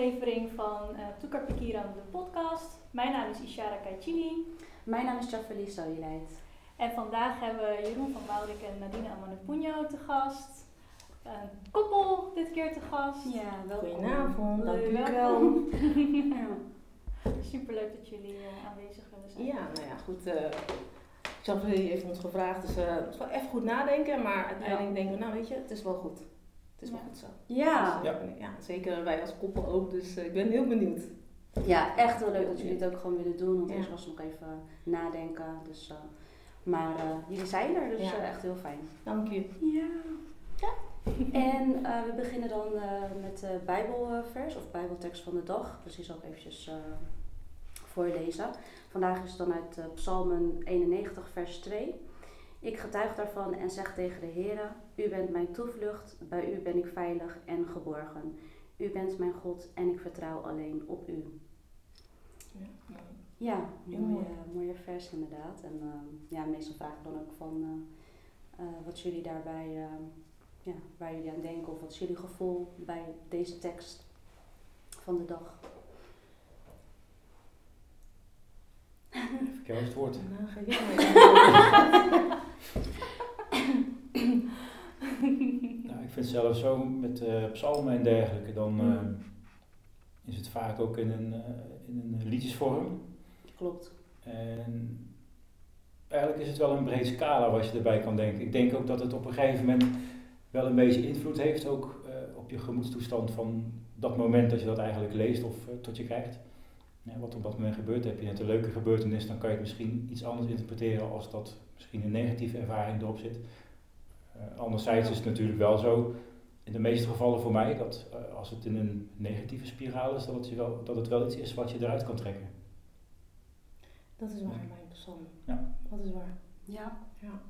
aflevering van uh, Toekar Pikiran, de podcast. Mijn naam is Ishara Kaichili. Mijn naam is Jafali Soyleid. En vandaag hebben we Jeroen van Bouwrik en Nadine Amanupunjo te gast. Een koppel dit keer te gast. Ja, welkom. Goedenavond, dank u wel. ja. Superleuk dat jullie uh, aanwezig willen zijn. Ja, nou ja, goed. Uh, heeft ons gevraagd, dus uh, het is wel even goed nadenken, maar uiteindelijk ja. denken we, nou weet je, het is wel goed. Het is wel goed zo. Ja. Dus, ja. Zeker wij als koppel ook, dus ik ben heel benieuwd. Ja, echt wel leuk dat jullie het ook gewoon willen doen, want eerst was nog even nadenken. Dus, maar jullie zijn er, dus echt heel fijn. Dank je. Ja. ja. En uh, we beginnen dan uh, met de Bijbelvers of Bijbeltekst van de dag. Dus die zal ik eventjes uh, voorlezen. Vandaag is het dan uit Psalmen 91, vers 2. Ik getuig daarvan en zeg tegen de Heer: U bent mijn toevlucht, bij u ben ik veilig en geborgen. U bent mijn God en ik vertrouw alleen op u. Ja, ja mooie, mooie vers inderdaad. En ja, meestal vragen we dan ook van wat jullie daarbij ja, waar jullie aan denken of wat is jullie gevoel bij deze tekst van de dag? Even kijken het woord. Nou, ga jij nou, ik vind zelf zo met uh, psalmen en dergelijke, dan uh, is het vaak ook in een, uh, in een liedjesvorm. Klopt. En eigenlijk is het wel een breed scala wat je erbij kan denken. Ik denk ook dat het op een gegeven moment wel een beetje invloed heeft ook uh, op je gemoedstoestand van dat moment dat je dat eigenlijk leest of uh, tot je krijgt. Ja, wat op dat moment gebeurt, heb je net een leuke gebeurtenis, dan kan je het misschien iets anders interpreteren als dat misschien een negatieve ervaring erop zit. Uh, anderzijds is het natuurlijk wel zo, in de meeste gevallen voor mij, dat als het in een negatieve spiraal is, dat het, wel, dat het wel iets is wat je eruit kan trekken. Dat is waar, mijn persoon. Ja. Dat is waar. Ja. ja.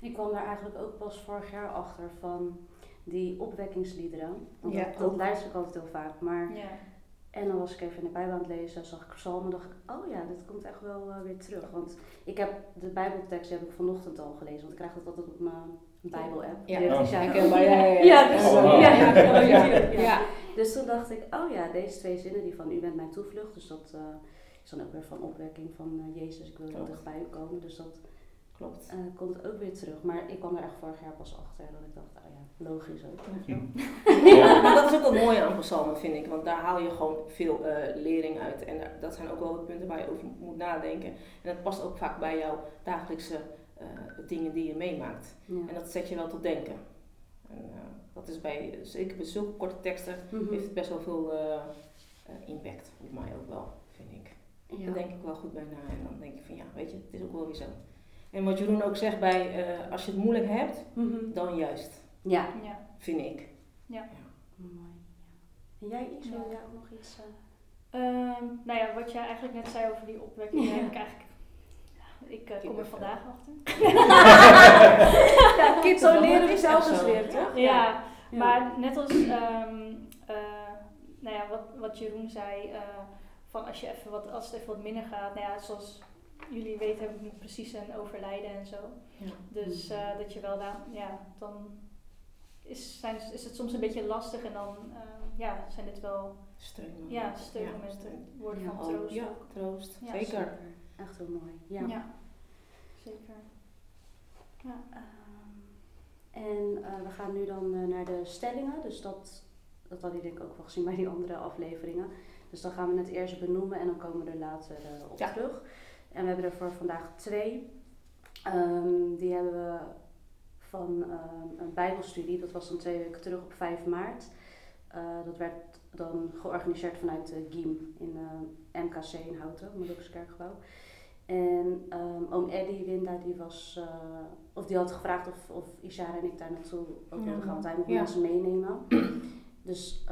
Ik kwam daar eigenlijk ook pas vorig jaar achter van die opwekkingsliederen. Want ja, dat, dat luister ik altijd heel vaak. Maar Ja. En dan was ik even in de Bijbel aan het lezen, zag ik psalmen, dacht ik, oh ja, dit komt echt wel uh, weer terug. Want ik heb de Bijbeltekst die heb ik vanochtend al gelezen, want ik krijg dat altijd op mijn Bijbel-app. Ja, Dus oh. ja, ja, dus, Oh, ja, ja. Dus toen dacht ik, oh ja, deze twee zinnen, die van u bent mijn toevlucht, dus dat uh, is dan ook weer van opwekking van uh, Jezus, ik wil heel dichtbij u komen. Dus dat Klopt. uh, komt ook weer terug. Maar ik kwam er echt vorig jaar pas achter dat ik dacht, oh ja, logisch ook. Ja, maar dat is ook wel mooi aan psalmen, vind ik. Want daar haal je gewoon veel uh, lering uit. En daar, dat zijn ook wel de punten waar je over moet nadenken. En dat past ook vaak bij jouw dagelijkse uh, dingen die je meemaakt. Ja. En dat zet je wel tot denken. En uh, dat is bij, zeker bij zulke korte teksten, Mm -hmm. heeft het best wel veel impact. Op mij ook wel, vind ik. Ja. Daar denk ik wel goed bij na. En dan denk ik van ja, weet je, het is ook wel weer zo. En wat Jeroen ook zegt bij, uh, als je het moeilijk hebt, mm -hmm. dan juist. Ja. ja. Vind ik. Ja. ja. Mooi. En jij, Iets, wil jij ook nog iets? Uh... Um, nou ja, wat jij eigenlijk net zei over die opwekking, ja. heb ik eigenlijk... Ik uh, kom er vandaag achter. ja, kids, zo leren we zelf eens weer, toch? Ja, ja, maar net als um, nou ja, wat, wat Jeroen zei, van als, je even wat, als het even wat minder gaat, nou ja, zoals jullie weten heb ik niet precies een overlijden en zo. Ja. Dus uh, dat je wel daar, ja, dan is, zijn, is het soms een beetje lastig en dan uh, ja, zijn dit wel steun. Ja, steunmomenten, ja, woorden ja, van troost. Ja, troost. Ja, zeker. zeker. Echt heel mooi. Ja, ja. zeker. Ja. Um, en uh, we gaan nu dan naar de stellingen. Dus dat, dat had ik denk ik ook wel gezien bij die andere afleveringen. Dus dan gaan we het eerst benoemen en dan komen we er later op terug. En we hebben er voor vandaag twee. Um, die hebben we van um, een bijbelstudie. Dat was dan twee weken terug op 5 maart. Uh, dat werd dan georganiseerd vanuit de GIEM in uh, MKC in Houten, Molukse kerkgebouw. En um, oom Eddie Winda die was, uh, of die had gevraagd of, of Ishara en ik daar naartoe ook wilden gaan, want hij mocht mensen meenemen. dus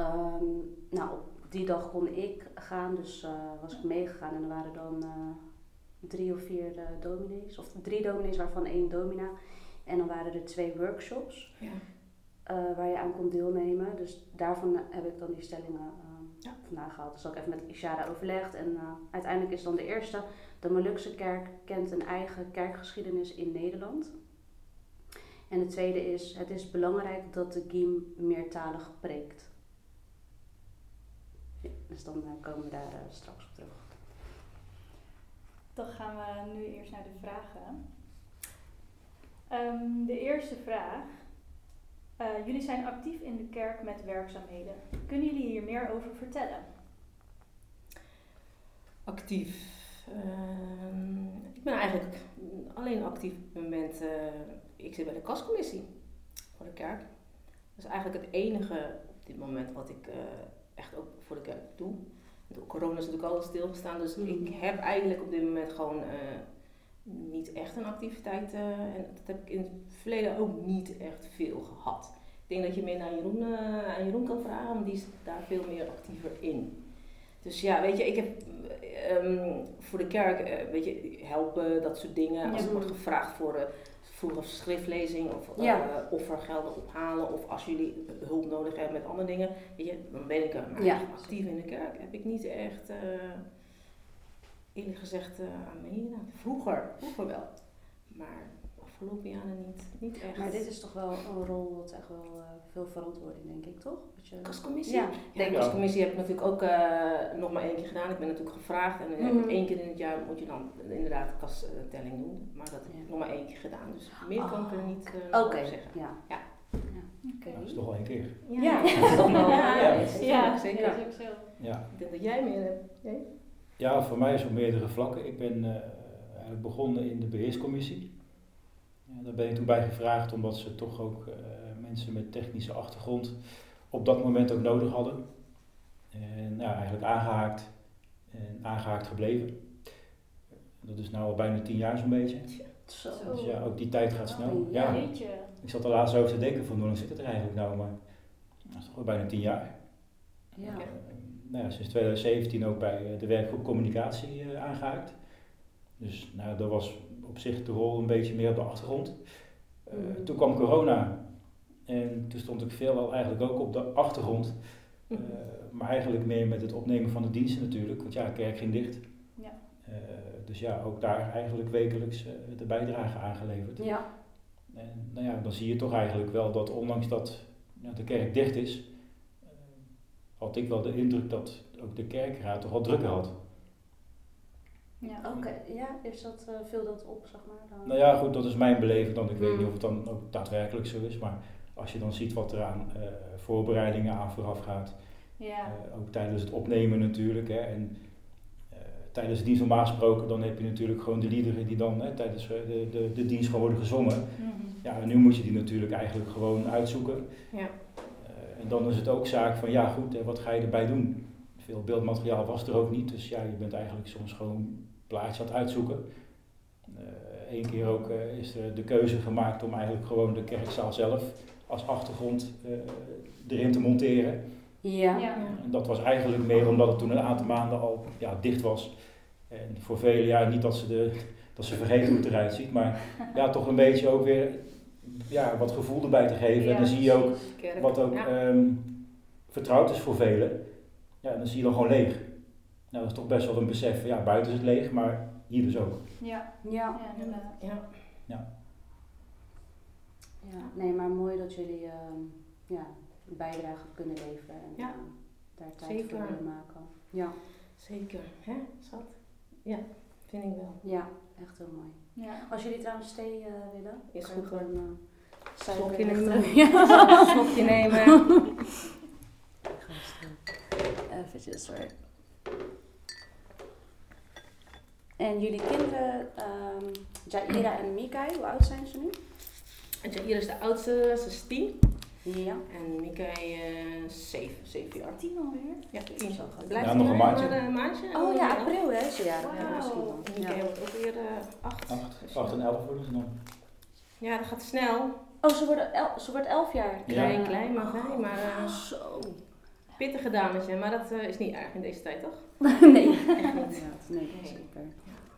nou, op die dag kon ik gaan, dus was ik meegegaan en er waren dan drie of vier uh, dominees, of drie dominees waarvan één domina. En dan waren er twee workshops ja. uh, waar je aan kon deelnemen. Dus daarvan heb ik dan die stellingen uh, ja. vandaan gehaald. Dus ook even met Ishara overlegd. En uiteindelijk is dan de eerste, de Molukse kerk kent een eigen kerkgeschiedenis in Nederland. En de tweede is, het is belangrijk dat de GIEM meertalig preekt. Dus dan eh, komen we daar eh, straks op terug. Dan gaan we nu eerst naar de vragen. Ehm, de eerste vraag. Eh, jullie zijn actief in de kerk met werkzaamheden. Kunnen jullie hier meer over vertellen? Actief. Ehm, ik ben eigenlijk alleen actief op het moment. eh, ik zit bij de kastcommissie voor de kerk. Dat is eigenlijk het enige op dit moment wat ik eh, echt ook voor de kerk doe. Door corona is natuurlijk alles stilgestaan, dus Mhm. ik heb eigenlijk op dit moment gewoon eh, niet echt een activiteit. eh, en dat heb ik in het verleden ook niet echt veel gehad. Ik denk dat je meer naar Jeroen, eh, aan Jeroen kan vragen, want die is daar veel meer actiever in. Dus ja, weet je, ik heb ehm, voor de kerk, weet je, helpen, dat soort dingen. Als er wordt gevraagd voor, vroeger schriftlezing of Ja. offergelden ophalen. Of als jullie hulp nodig hebben met andere dingen, weet je, dan ben ik er. Maar Ja. actief in de kerk heb ik niet echt, eh, eerlijk gezegd, eh, aan meegedaan. Vroeger, vroeger wel. Maar afgelopen jaren niet, niet echt. Maar dit is toch wel een rol wat echt wel eh, veel verantwoording, denk ik, toch? Je... Kastcommissie? Ja, De denk ik. kastcommissie heb ik natuurlijk ook eh, nog maar één keer gedaan. Ik ben natuurlijk gevraagd en eh, Mhm. één keer in het jaar moet je dan inderdaad de kasttelling doen. Maar dat heb ik Ja. nog maar één keer gedaan. Dus meer kan ik er Oh, niet eh, Oké, over zeggen. ja. Ja. Dat is toch wel één keer. Ja. dat is toch wel Ja, ja, ja. Ja, zeker. dat is ook zo. Ja. Ik denk dat jij meer hebt. Jij? ja, voor mij is op meerdere vlakken. Ik ben eh, eigenlijk begonnen in de beheerscommissie. Ja, daar ben ik toen bij gevraagd omdat ze toch ook eh, mensen met technische achtergrond op dat moment ook nodig hadden. En ja, eigenlijk aangehaakt en aangehaakt gebleven. Dat is nu al bijna tien jaar zo'n beetje. Zo. Zo. Dus ja, ook die tijd gaat snel. Ja. Ik zat er laatst over te denken van hoe lang zit het er eigenlijk nou, maar dat is toch wel bijna tien jaar. Ja. Eh, nou ja, sinds 2017 ook bij eh, de werkgroep communicatie eh, aangehaakt. Dus nou, dat was op zich de rol een beetje meer op de achtergrond. Eh, Mhm. Toen kwam corona en toen stond ik veelal eigenlijk ook op de achtergrond. Eh, maar eigenlijk meer met het opnemen van de diensten natuurlijk, want ja, de kerk ging dicht. Ja. Eh, dus ja, ook daar eigenlijk wekelijks de bijdrage aangeleverd. Ja. En nou ja, dan zie je toch eigenlijk wel dat ondanks dat ja, de kerk dicht is, had ik wel de indruk dat ook de kerkraad toch wel drukker had. Ja. Oké, ja, is dat, eh viel dat op, zeg maar? Dan? Nou ja, goed, dat is mijn beleving dan. Ik weet Mm. niet of het dan ook daadwerkelijk zo is, maar als je dan ziet wat er aan eh, voorbereidingen aan vooraf gaat, Ja. eh, ook tijdens het opnemen natuurlijk. Hè, en eh, tijdens de dienst normaal gesproken, dan heb je natuurlijk gewoon de liederen die dan hè, tijdens de, de, de dienst gewoon worden gezongen. Mhm. Ja, en nu moet je die natuurlijk eigenlijk gewoon uitzoeken. Ja. Eh, en dan is het ook zaak van, ja goed, hè, wat ga je erbij doen? Veel beeldmateriaal was er ook niet, dus ja, je bent eigenlijk soms gewoon plaatjes aan het uitzoeken. Eén keer ook eh, is er de keuze gemaakt om eigenlijk gewoon de kerkzaal zelf als achtergrond eh, erin te monteren. Ja. Ja. En dat was eigenlijk meer omdat het toen een aantal maanden al ja, dicht was. En voor vele jaar niet dat ze, de, dat ze vergeten hoe het eruit ziet, maar ja, toch een beetje ook weer ja, wat gevoel erbij te geven. en Ja, dan zie je ook. Kerk. wat ook Ja. ehm, vertrouwd is voor velen. Ja, dan zie je dan gewoon leeg. Nou, dat is toch best wel een besef. van, Ja, buiten is het leeg, maar hier dus ook. Ja. Ja. Ja, inderdaad. Ja. ja. Nee, maar mooi dat jullie ehm, ja, een bijdrage kunnen leveren en Ja. eh, daar tijd Zeker. voor willen maken. Ja. Zeker. Hè, schat? Ja, vind ik wel. ja, echt heel mooi. Ja. Als jullie trouwens thee eh, willen, Is goed, gewoon uh, Slokje nemen. Slokje nemen. Eventjes hoor. En jullie kinderen, um, Jaira en Mikai, hoe oud zijn ze nu? En Jair is de oudste, ze is tien. Ja. En Mikai uh, zeven, zeven jaar. Tien alweer? Ja, tien. Zo. Blijft Ja, nog een maandje. Maar, maandje. Oh ja, ja. april hè, ze jaren. Wauw. Ja, misschien wel. Mikai Ja. wordt ook weer uh, acht. Acht, Dus acht en elf worden ze dan. Ja, dat gaat snel. Oh, ze, worden el- ze wordt elf jaar. Klein, Ja. klein, maar fijn. Maar uh, Zo. Pittige dametje. Maar dat uh, is niet erg in deze tijd, toch? nee, Echt niet. inderdaad. Nee, zeker.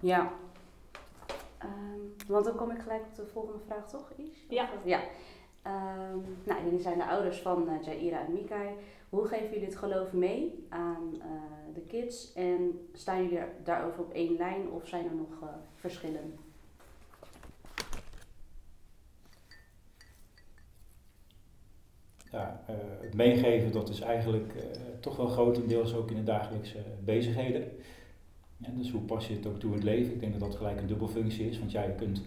Ja. Um, want dan kom ik gelijk op de volgende vraag, toch, Is? Ja. Ja. Um, nou, jullie zijn de ouders van uh, Jaira en Mikai. Hoe geven jullie het geloof mee aan uh, de kids? En staan jullie er daarover op één lijn of zijn er nog uh, verschillen? Ja, eh, het meegeven, dat is eigenlijk eh, toch wel grotendeels ook in de dagelijkse bezigheden. Ja, dus hoe pas je het ook toe in het leven? Ik denk dat dat gelijk een dubbelfunctie is, want ja, je kunt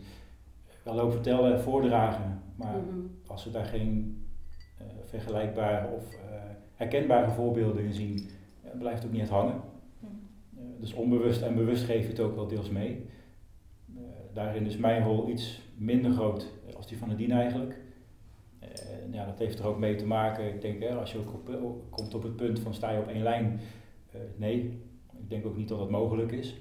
wel over vertellen en voordragen, maar Mhm. als we daar geen eh, vergelijkbare of herkenbare voorbeelden in zien, blijft het ook niet echt hangen. Hm. Eh, dus onbewust en bewust geef je het ook wel deels mee. Daarin is mijn rol iets minder groot als die van Nadine eigenlijk. Eh, ja, dat heeft er ook mee te maken. Ik denk, hè, als je ook op, op- komt op het punt van sta je op één lijn, eh, nee. Ik denk ook niet dat dat mogelijk is.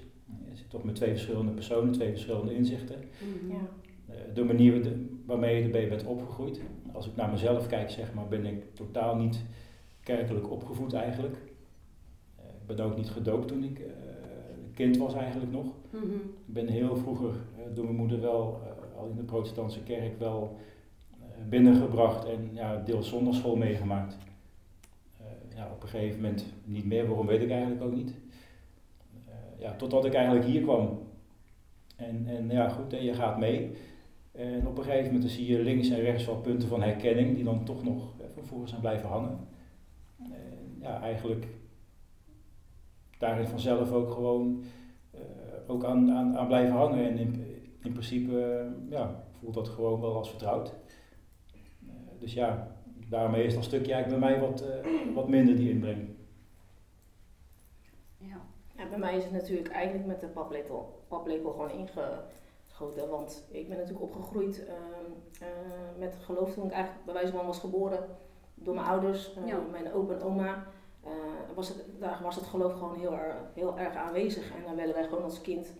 Je zit toch met twee verschillende personen, twee verschillende inzichten. Mhm. Ja. Eh, de manier de- waarmee je erbij bent opgegroeid. Als ik naar mezelf kijk, zeg maar, ben ik totaal niet kerkelijk opgevoed eigenlijk. Eh, ik ben ook niet gedoopt toen ik eh, kind was eigenlijk nog. Mhm. Ik ben heel vroeger eh, door mijn moeder wel, eh, al in de protestantse kerk, wel eh, binnengebracht en ja, deels zondagschool meegemaakt. Eh, ja, op een gegeven moment niet meer, waarom weet ik eigenlijk ook niet. Eh, ja, totdat ik eigenlijk hier kwam. En, en ja, goed, en je gaat mee. En op een gegeven moment zie je links en rechts wel punten van herkenning die dan toch nog eh, vervolgens zijn blijven hangen. En ja, eigenlijk daarin vanzelf ook gewoon ook aan, aan, aan blijven hangen. En in, in principe ja, voelt dat gewoon wel als vertrouwd. Dus ja, daarmee is dat stukje eigenlijk bij mij wat, eh, wat minder die inbreng. Ja. Ja, bij mij is het natuurlijk eigenlijk met de paplepel, paplepel gewoon ingegoten. Want ik ben natuurlijk opgegroeid ehm, eh, met geloof toen ik eigenlijk bij wijze van was geboren door mijn ouders, eh, Ja. mijn opa en oma. eh, was het, daar was het geloof gewoon heel, erg- heel erg aanwezig. En dan werden wij gewoon als kind,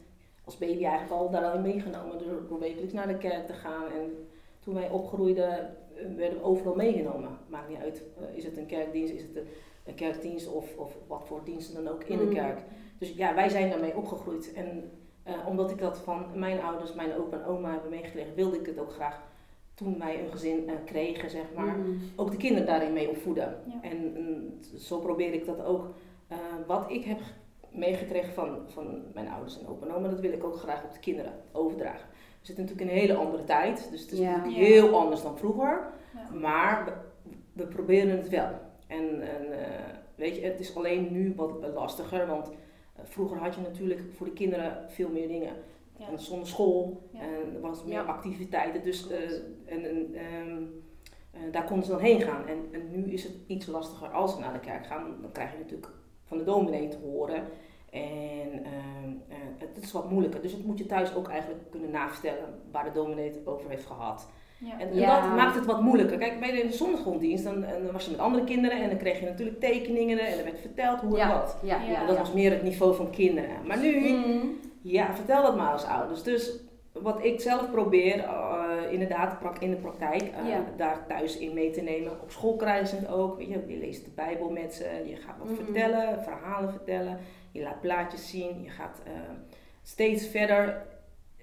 als baby eigenlijk al daarin meegenomen. Door, door wekelijks naar de kerk te gaan. En toen wij opgroeiden werden we overal meegenomen. Maakt niet uit, eh, is het een kerkdienst, is het een, een kerkdienst of, of wat voor diensten dan ook in de Mhm. kerk. Dus ja, wij zijn daarmee opgegroeid. En eh, omdat ik dat van mijn ouders, mijn opa en oma hebben meegekregen, wilde ik het ook graag toen wij een gezin eh, kregen, zeg maar, Mhm. ook de kinderen daarin mee opvoeden. Ja. En mm, zo probeer ik dat ook. wat ik heb meegekregen van, van mijn ouders en opa en oma, dat wil ik ook graag op de kinderen overdragen. We zitten natuurlijk in een hele andere tijd, dus het is Ja. natuurlijk Ja. heel anders dan vroeger. Ja. Maar we, we proberen het wel. En, en eh, weet je, het is alleen nu wat lastiger, want eh, vroeger had je natuurlijk voor de kinderen veel meer dingen. Ja. En zonder school Ja. en er was meer Ja. activiteiten, dus eh, en, en, ehm, eh, daar konden ze dan heen gaan. En, en nu is het iets lastiger als ze naar de kerk gaan, dan krijg je natuurlijk van de dominee te horen. En ehm, eh, het is wat moeilijker, dus het moet je thuis ook eigenlijk kunnen navertellen waar de dominee het over heeft gehad. Ja. En, en Ja. dat maakt het wat moeilijker. Kijk, bij de zondagsgronddienst, dan, en dan was je met andere kinderen en dan kreeg je natuurlijk tekeningen en er werd verteld hoe en Ja. wat. Ja, Ja, ja, En dat ja. was meer het niveau van kinderen. Maar nu, Mhm. ja, vertel dat maar als ouders. Dus wat ik zelf probeer, eh, inderdaad in de praktijk, eh, Ja. daar thuis in mee te nemen. Op school krijgen ze het ook. Weet je, je leest de Bijbel met ze, je gaat wat vertellen, verhalen vertellen. Je laat plaatjes zien, je gaat eh, steeds verder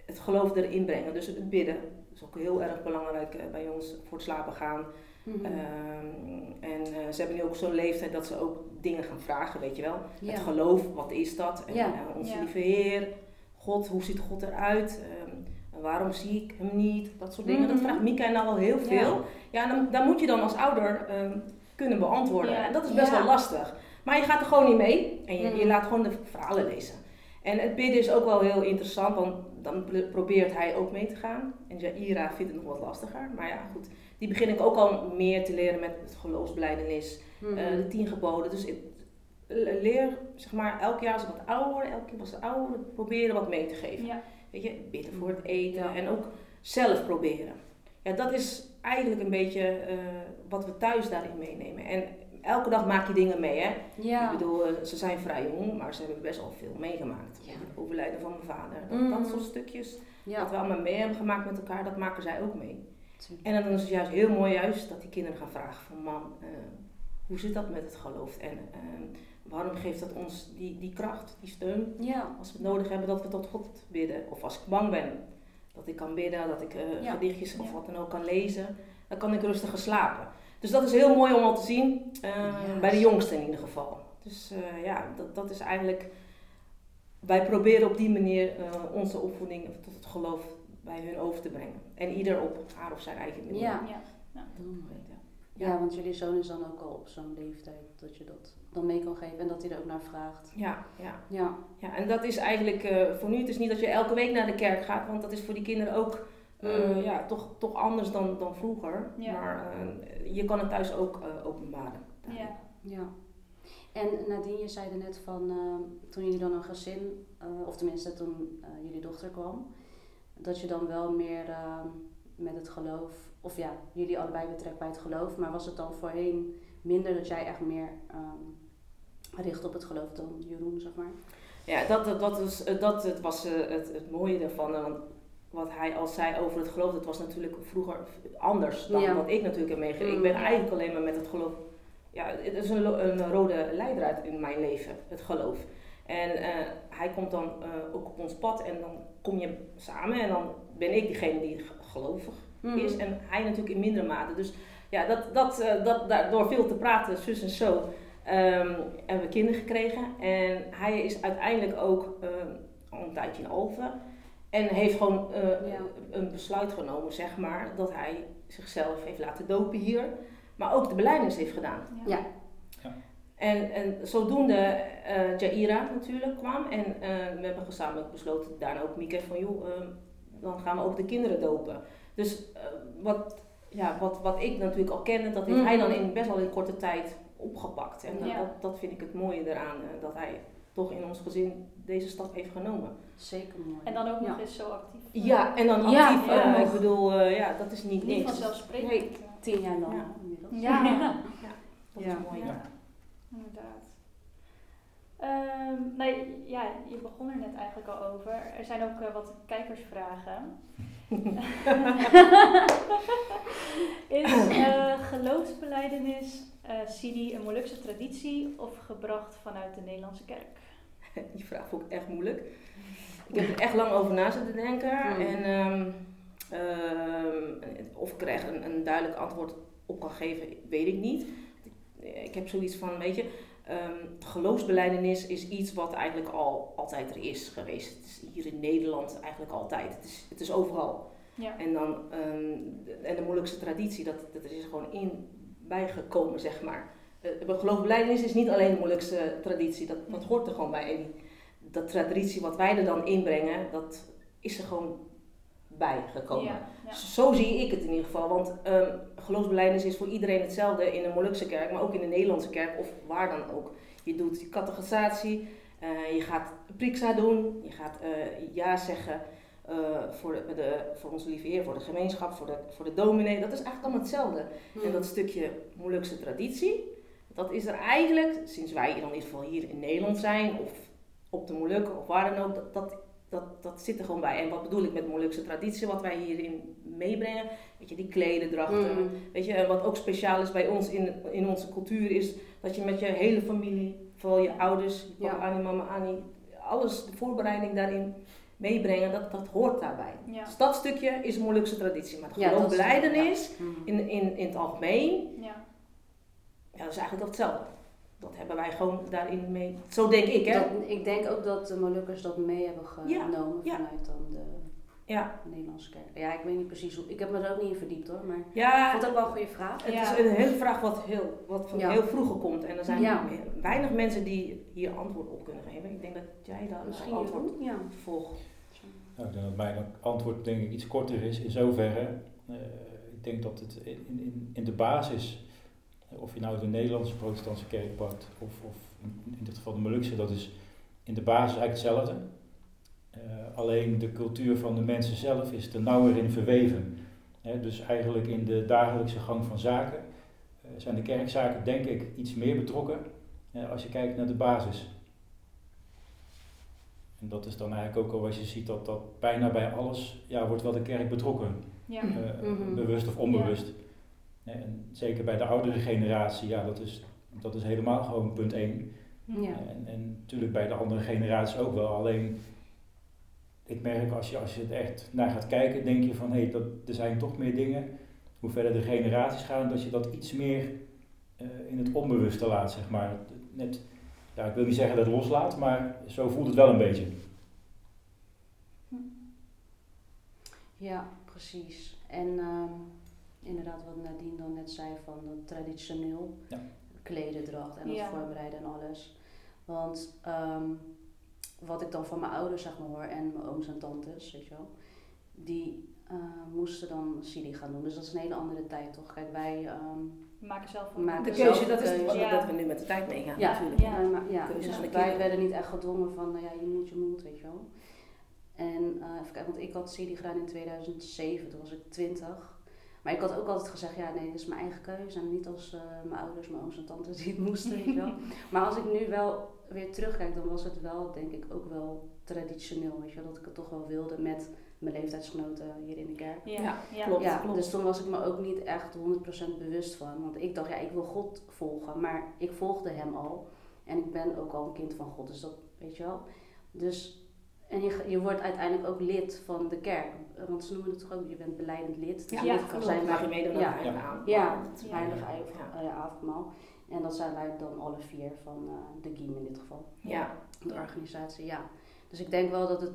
het geloof erin brengen. Dus het bidden is ook heel erg belangrijk bij ons voor het slapen gaan. Mhm. Ehm, en ze hebben nu ook zo'n leeftijd dat ze ook dingen gaan vragen, weet je wel. Ja. Het geloof, wat is dat? En, Ja. onze lieve Heer, God, hoe ziet God eruit? Waarom zie ik hem niet? Dat soort dingen. Dat Mhm. vraagt Mika nou al heel veel. Ja, dan, dan moet je dan als ouder ehm, kunnen beantwoorden. Ja. En dat is best Ja. wel lastig. Maar je gaat er gewoon niet mee en je, je Mhm. laat gewoon de verhalen lezen. En het bidden is ook wel heel interessant, want dan pro- probeert hij ook mee te gaan. En Jaira vindt het nog wat lastiger. Maar ja, goed. Die begin ik ook al meer te leren met het geloofsbelijdenis. Mhm. Eh, de tien geboden. Dus ik le- leer, zeg maar, elk jaar als ik wat ouder elke keer was ze ouder, proberen wat mee te geven. Ja. Weet je, bidden voor het eten Ja. en ook zelf proberen. Ja, dat is eigenlijk een beetje eh, wat we thuis daarin meenemen. En elke dag maak je dingen mee, hè. ja. Ik bedoel, eh, ze zijn vrij jong, maar ze hebben best wel veel meegemaakt. Ja. Het overlijden van mijn vader. Dat, Mm. dat soort stukjes, wat we allemaal mee hebben gemaakt met elkaar, dat maken zij ook mee. En dan is het juist heel mooi juist dat die kinderen gaan vragen van mam, eh, hoe zit dat met het geloof? En eh, waarom geeft dat ons die, die kracht, die steun? Ja. Als we het nodig hebben dat we tot God bidden. Of als ik bang ben, dat ik kan bidden, dat ik eh, Ja. gedichtjes of Ja. wat dan ook kan lezen. Dan kan ik rustiger slapen. Dus dat is heel mooi om al te zien, eh, Ja. bij de jongsten in ieder geval. Dus eh, ja, dat, dat is eigenlijk... Wij proberen op die manier eh, onze opvoeding tot het geloof bij hun over te brengen. En ieder op haar of zijn eigen manier. Ja. Ja. Ja, want jullie zoon is dan ook al op zo'n leeftijd dat je dat dan mee kan geven en dat hij er ook naar vraagt. Ja, ja. Ja, ja en dat is eigenlijk eh, voor nu, het is niet dat je elke week naar de kerk gaat, want dat is voor die kinderen ook eh, Mm. ja, toch, toch anders dan, dan vroeger. Ja. Maar eh, je kan het thuis ook eh, openbaren. Ja. ja. En Nadine, je zei er net van toen jullie dan een gezin, eh, of tenminste toen eh, jullie dochter kwam, dat je dan wel meer met het geloof, of ja, jullie allebei betrekt bij het geloof, maar was het dan voorheen minder dat jij echt meer ehm, richt op het geloof dan Jeroen, zeg maar? Ja, dat, dat, dat, is, eh, dat het was eh, het, het mooie ervan. eh, Want wat hij al zei over het geloof, dat was natuurlijk vroeger anders dan Ja. wat ik natuurlijk heb meegekregen. Ik Mm, ben ja. eigenlijk alleen maar met het geloof. Ja, het is een, rode leidraad in mijn leven, het geloof. En hij komt dan ook op ons pad en dan kom je samen en dan ben ik diegene die gelovig Mhm. is en hij natuurlijk in mindere mate. Dus ja, dat, dat, eh, dat, daar- door veel te praten, zus en zo, ehm, hebben we kinderen gekregen. En hij is uiteindelijk ook eh, al een tijdje in Alphen. En heeft gewoon eh, Ja. een besluit genomen, zeg maar, dat hij zichzelf heeft laten dopen hier. Maar ook de belijdenis heeft gedaan. Ja. En, en zodoende eh Jaira natuurlijk kwam. En eh, we hebben gezamenlijk besloten, daarna ook Mieke, van joh, dan gaan we ook de kinderen dopen. Dus eh, wat, ja, wat, wat ik natuurlijk al kende, dat heeft hij dan in best wel in korte tijd opgepakt. En Ja. dat, dat vind ik het mooie eraan, eh, dat hij toch in ons gezin deze stap heeft genomen. Zeker mooi. En dan ook Ja. nog eens zo actief. Ja, en dan Ja, actief. ja. eh, ik bedoel, eh, ja, dat is niet Niet niks. vanzelfsprekend. Nee. Tien jaar lang Ja. inmiddels. Ja. Dat Ja. is mooi. Ja. Inderdaad. Nee, ja, je begon er net eigenlijk al over. Er zijn ook eh, wat kijkersvragen. Is eh geloofsbeleidenis Sidi een Molukse traditie of gebracht vanuit de Nederlandse kerk? Die vraag vond ik echt moeilijk. Ik heb er echt lang over na zitten denken. Hmm. En ehm, ehm, of ik er echt een, een duidelijk antwoord op kan geven, weet ik niet. Ik heb zoiets van, weet je, ehm geloofsbeleidenis is iets wat eigenlijk al altijd er is geweest. Het is hier in Nederland eigenlijk altijd. Het is, het is overal. Ja. En dan, ehm, de- en de moeilijkste traditie, dat, dat is gewoon in bijgekomen, zeg maar. Uh, geloofbelijdenis is niet alleen de moeilijkste traditie, dat, dat hoort er gewoon bij. En die, dat traditie wat wij er dan inbrengen, dat is er gewoon bijgekomen. Ja. Zo zie ik het in ieder geval, want um, is voor iedereen hetzelfde in de Molukse kerk, maar ook in de Nederlandse kerk of waar dan ook. Je doet je catechisatie, uh, je gaat priksa doen, je gaat uh, ja zeggen uh, voor, de, de, voor onze lieve Heer, voor de gemeenschap, voor de, voor de dominee. Dat is eigenlijk allemaal hetzelfde. Hmm. En dat stukje Molukse traditie, dat is er eigenlijk, sinds wij in ieder geval hier in Nederland zijn, of op de Molukken of waar dan ook, dat, dat, dat, dat zit er gewoon bij. En wat bedoel ik met Molukse traditie, wat wij hierin meebrengen? Weet je, die klededrachten. Mm. Weet je, en wat ook speciaal is bij ons in, in onze cultuur, is dat je met je hele familie, vooral je ouders, je papa Ja. Annie, mama Annie, alles, de voorbereiding daarin meebrengen, dat, dat hoort daarbij. Ja. Dus dat stukje is Molukse traditie. Maar de Ja, dat is- geloofbeleidenis Mm. in, in, in het algemeen, Ja. ja, dat is eigenlijk hetzelfde. Dat hebben wij gewoon daarin mee. Zo denk ik, hè? Dat, ik denk ook dat de Molukkers dat mee hebben genomen ja. vanuit dan de Ja. Nederlandse kerk. Ja, ik weet niet precies hoe. Ik heb me er ook niet in verdiept hoor, maar ik Ja, vond het ook wel een goede vraag. het Ja. is een hele vraag wat, heel, wat van Ja. heel vroeger komt. En er zijn Ja. weinig mensen die hier antwoord op kunnen geven. Ik denk dat jij daar Misschien een antwoord volgt. Nou, ik denk dat mijn antwoord denk ik iets korter is in zoverre. eh, ik denk dat het in, in, in de basis, of je nou de Nederlandse protestantse kerk pakt, of, of in, in dit geval de Molukse, dat is in de basis eigenlijk hetzelfde. Eh, alleen de cultuur van de mensen zelf is er nauwer in verweven. Hè, dus eigenlijk in de dagelijkse gang van zaken eh, zijn de kerkzaken denk ik iets meer betrokken als je kijkt naar de basis. En dat is dan eigenlijk ook al als je ziet dat, dat bijna bij alles ja, wordt wel de kerk betrokken, Ja. eh, Mhm. bewust of onbewust. En zeker bij de oudere generatie, ja, dat is, dat is helemaal gewoon punt één. Ja. En, en natuurlijk bij de andere generaties ook wel. Alleen, ik merk als je, als je het echt naar gaat kijken, denk je van hé, hey, dat er zijn toch meer dingen. Hoe verder de generaties gaan, dat je dat iets meer eh, in het onbewuste laat, zeg maar. Net, ja, ik wil niet zeggen dat het loslaat, maar zo voelt het wel een beetje. Ja, precies. En ehm, inderdaad wat Nadine dan net zei van dat traditioneel Ja. klededracht en Ja. voorbereiden en alles. Want ehm, wat ik dan van mijn ouders zeg maar hoor en mijn ooms en tantes, weet je wel, die eh, moesten dan Sidi gaan doen. Dus dat is een hele andere tijd toch? Kijk, wij ehm, We maken zelf We maken De keuze, dat is keuze. Ja. dat we nu met de tijd meegaan Ja. natuurlijk. Ja. ja, Keuzes dus wij kinderen. werden niet echt gedwongen van, nou ja, je moet, je moet, weet je wel. En eh, even kijken, want ik had Sidi gedaan in 2007, toen was ik 20. Maar ik had ook altijd gezegd, ja nee, dit is mijn eigen keuze. En niet als eh, mijn ouders, mijn ooms en tantes die het moesten, weet je wel. Maar als ik nu wel weer terugkijk, dan was het wel, denk ik, ook wel traditioneel, weet je wel. Dat ik het toch wel wilde met mijn leeftijdsgenoten hier in de kerk. Ja, Ja, ja. klopt. Ja, dus toen was ik me ook niet echt 100% bewust van. Want ik dacht, ja, ik wil God volgen. Maar ik volgde hem al. En ik ben ook al een kind van God. Dus dat, weet je wel. Dus, en je, je wordt uiteindelijk ook lid van de kerk. Want ze noemen het toch ook, je bent beleidend lid. Dus Ja, Ja, lid kan zijn Mag je bij- meedoen aan ja, avond. ja, Dat is Ja. heilige Ja. eh, avondmaal. En dat zijn wij dan alle vier van eh, de GIEM in dit geval. Ja, De organisatie, ja. Dus ik denk wel dat het,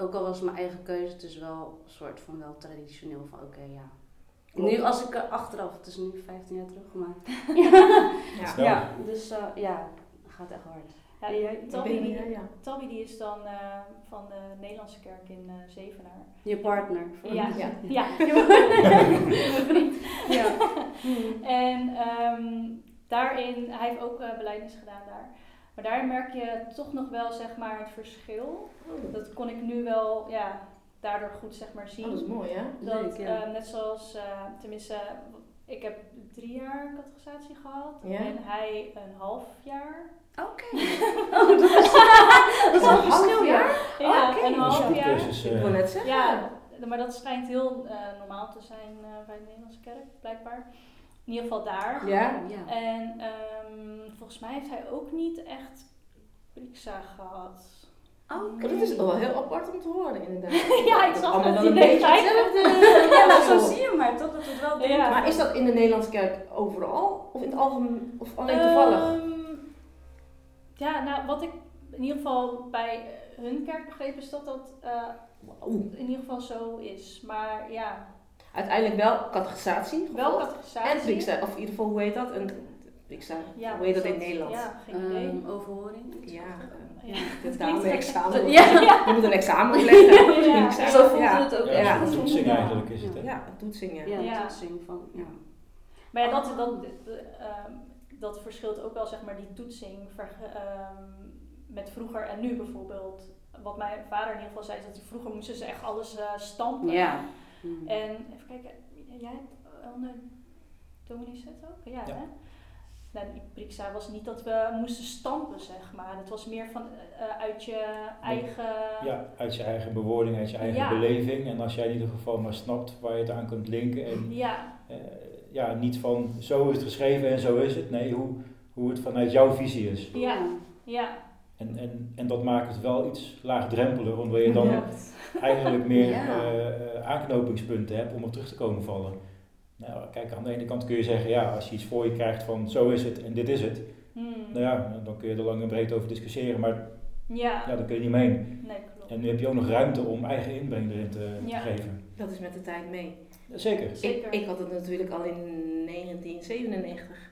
ook al was het mijn eigen keuze, het is wel een soort van wel traditioneel van oké, ja. Klopt. Nu als ik er achteraf, het is nu 15 jaar terug, maar ja. Ja, dus eh, ja, het gaat echt hard. Ja, jij? Tabby, die, niet, ja. Tabby die is dan eh, van de Nederlandse kerk in eh, Zevenaar. Je partner. Ja, Ja. ja. Mijn vriend. Ja. En ehm, daarin, hij heeft ook uh, beleidnis gedaan daar. Maar daar merk je toch nog wel zeg maar het verschil. Dat kon ik nu wel, ja, daardoor goed zeg maar zien. Oh, dat is mooi, hè? Dat, Leuk, ja. eh, net zoals, eh, tenminste, ik heb drie jaar catechisatie gehad Ja. en hij een half jaar. Oké. Oh, dat is, dat is een verschil, ja? Ja, een half jaar. Cursus, Ik eh, wil net zeggen. Ja, maar dat schijnt heel eh, normaal te zijn eh, bij de Nederlandse kerk, blijkbaar. In ieder geval daar. Ja? Ja. En ehm, volgens mij heeft hij ook niet echt Prixa gehad. Oké. Maar dat is wel heel apart om te horen, inderdaad. Ja, ik Dat zag allemaal dat wel een idee beetje hetzelfde. Ja, maar zo zie je maar toch dat het wel Ja. Maar is dat in de Nederlandse kerk overal? Of in het algemeen? Of alleen toevallig? Ehm, ja, nou wat ik in ieder geval bij hun kerk begrepen is dat dat eh, in ieder geval zo is. Maar ja, Uiteindelijk wel catechisatie. wel catechisatie. En Prixa, of in ieder geval, hoe heet dat? Een. Ja, hoe heet dat in Nederland? Ja, geen idee. Ehm, overhoring. Ja, eh, Ja. het klinkt examen. Ja. Je moet een examen opleggen. Ja. Zo voelt ja. het ook ja, echt. Ja. een toetsing eigenlijk is het. Hè? Ja, toetsingen. Ja, Ja. dat zing van, ja. Maar ja, dat, dat, ehm, dat verschilt ook wel, zeg maar, die toetsing ehm, met vroeger en nu bijvoorbeeld. Wat mijn vader in ieder geval zei, is dat vroeger moesten ze echt alles eh, stampen. Ja. En even kijken, jij hebt onder dominee Zet ook? Ja, Ja. hè? Nou, die was niet dat we moesten stampen, zeg maar. Het was meer van eh, uit je eigen... Ja, uit je eigen bewoording, uit je eigen Ja. beleving. En als jij in ieder geval maar snapt waar je het aan kunt linken. En Ja, eh, ja, niet van zo is het geschreven en zo is het. Nee, hoe, hoe het vanuit jouw visie is. ja, ja. En, en, en dat maakt het wel iets laagdrempeliger, omdat je dan Ja. eigenlijk meer Ja. eh, eh, aanknopingspunten hebt om op terug te komen vallen. Nou, kijk, aan de ene kant kun je zeggen, ja, als je iets voor je krijgt van zo is het en dit is het. Hmm. Nou ja, dan kun je er lang en breed over discussiëren, maar Ja, ja, daar kun je niet mee nee, klopt. En nu heb je ook nog ruimte om eigen inbreng erin te, te Ja. geven. Dat is met de tijd mee. Zeker. Zeker. Ik, ik had het natuurlijk al in 1997,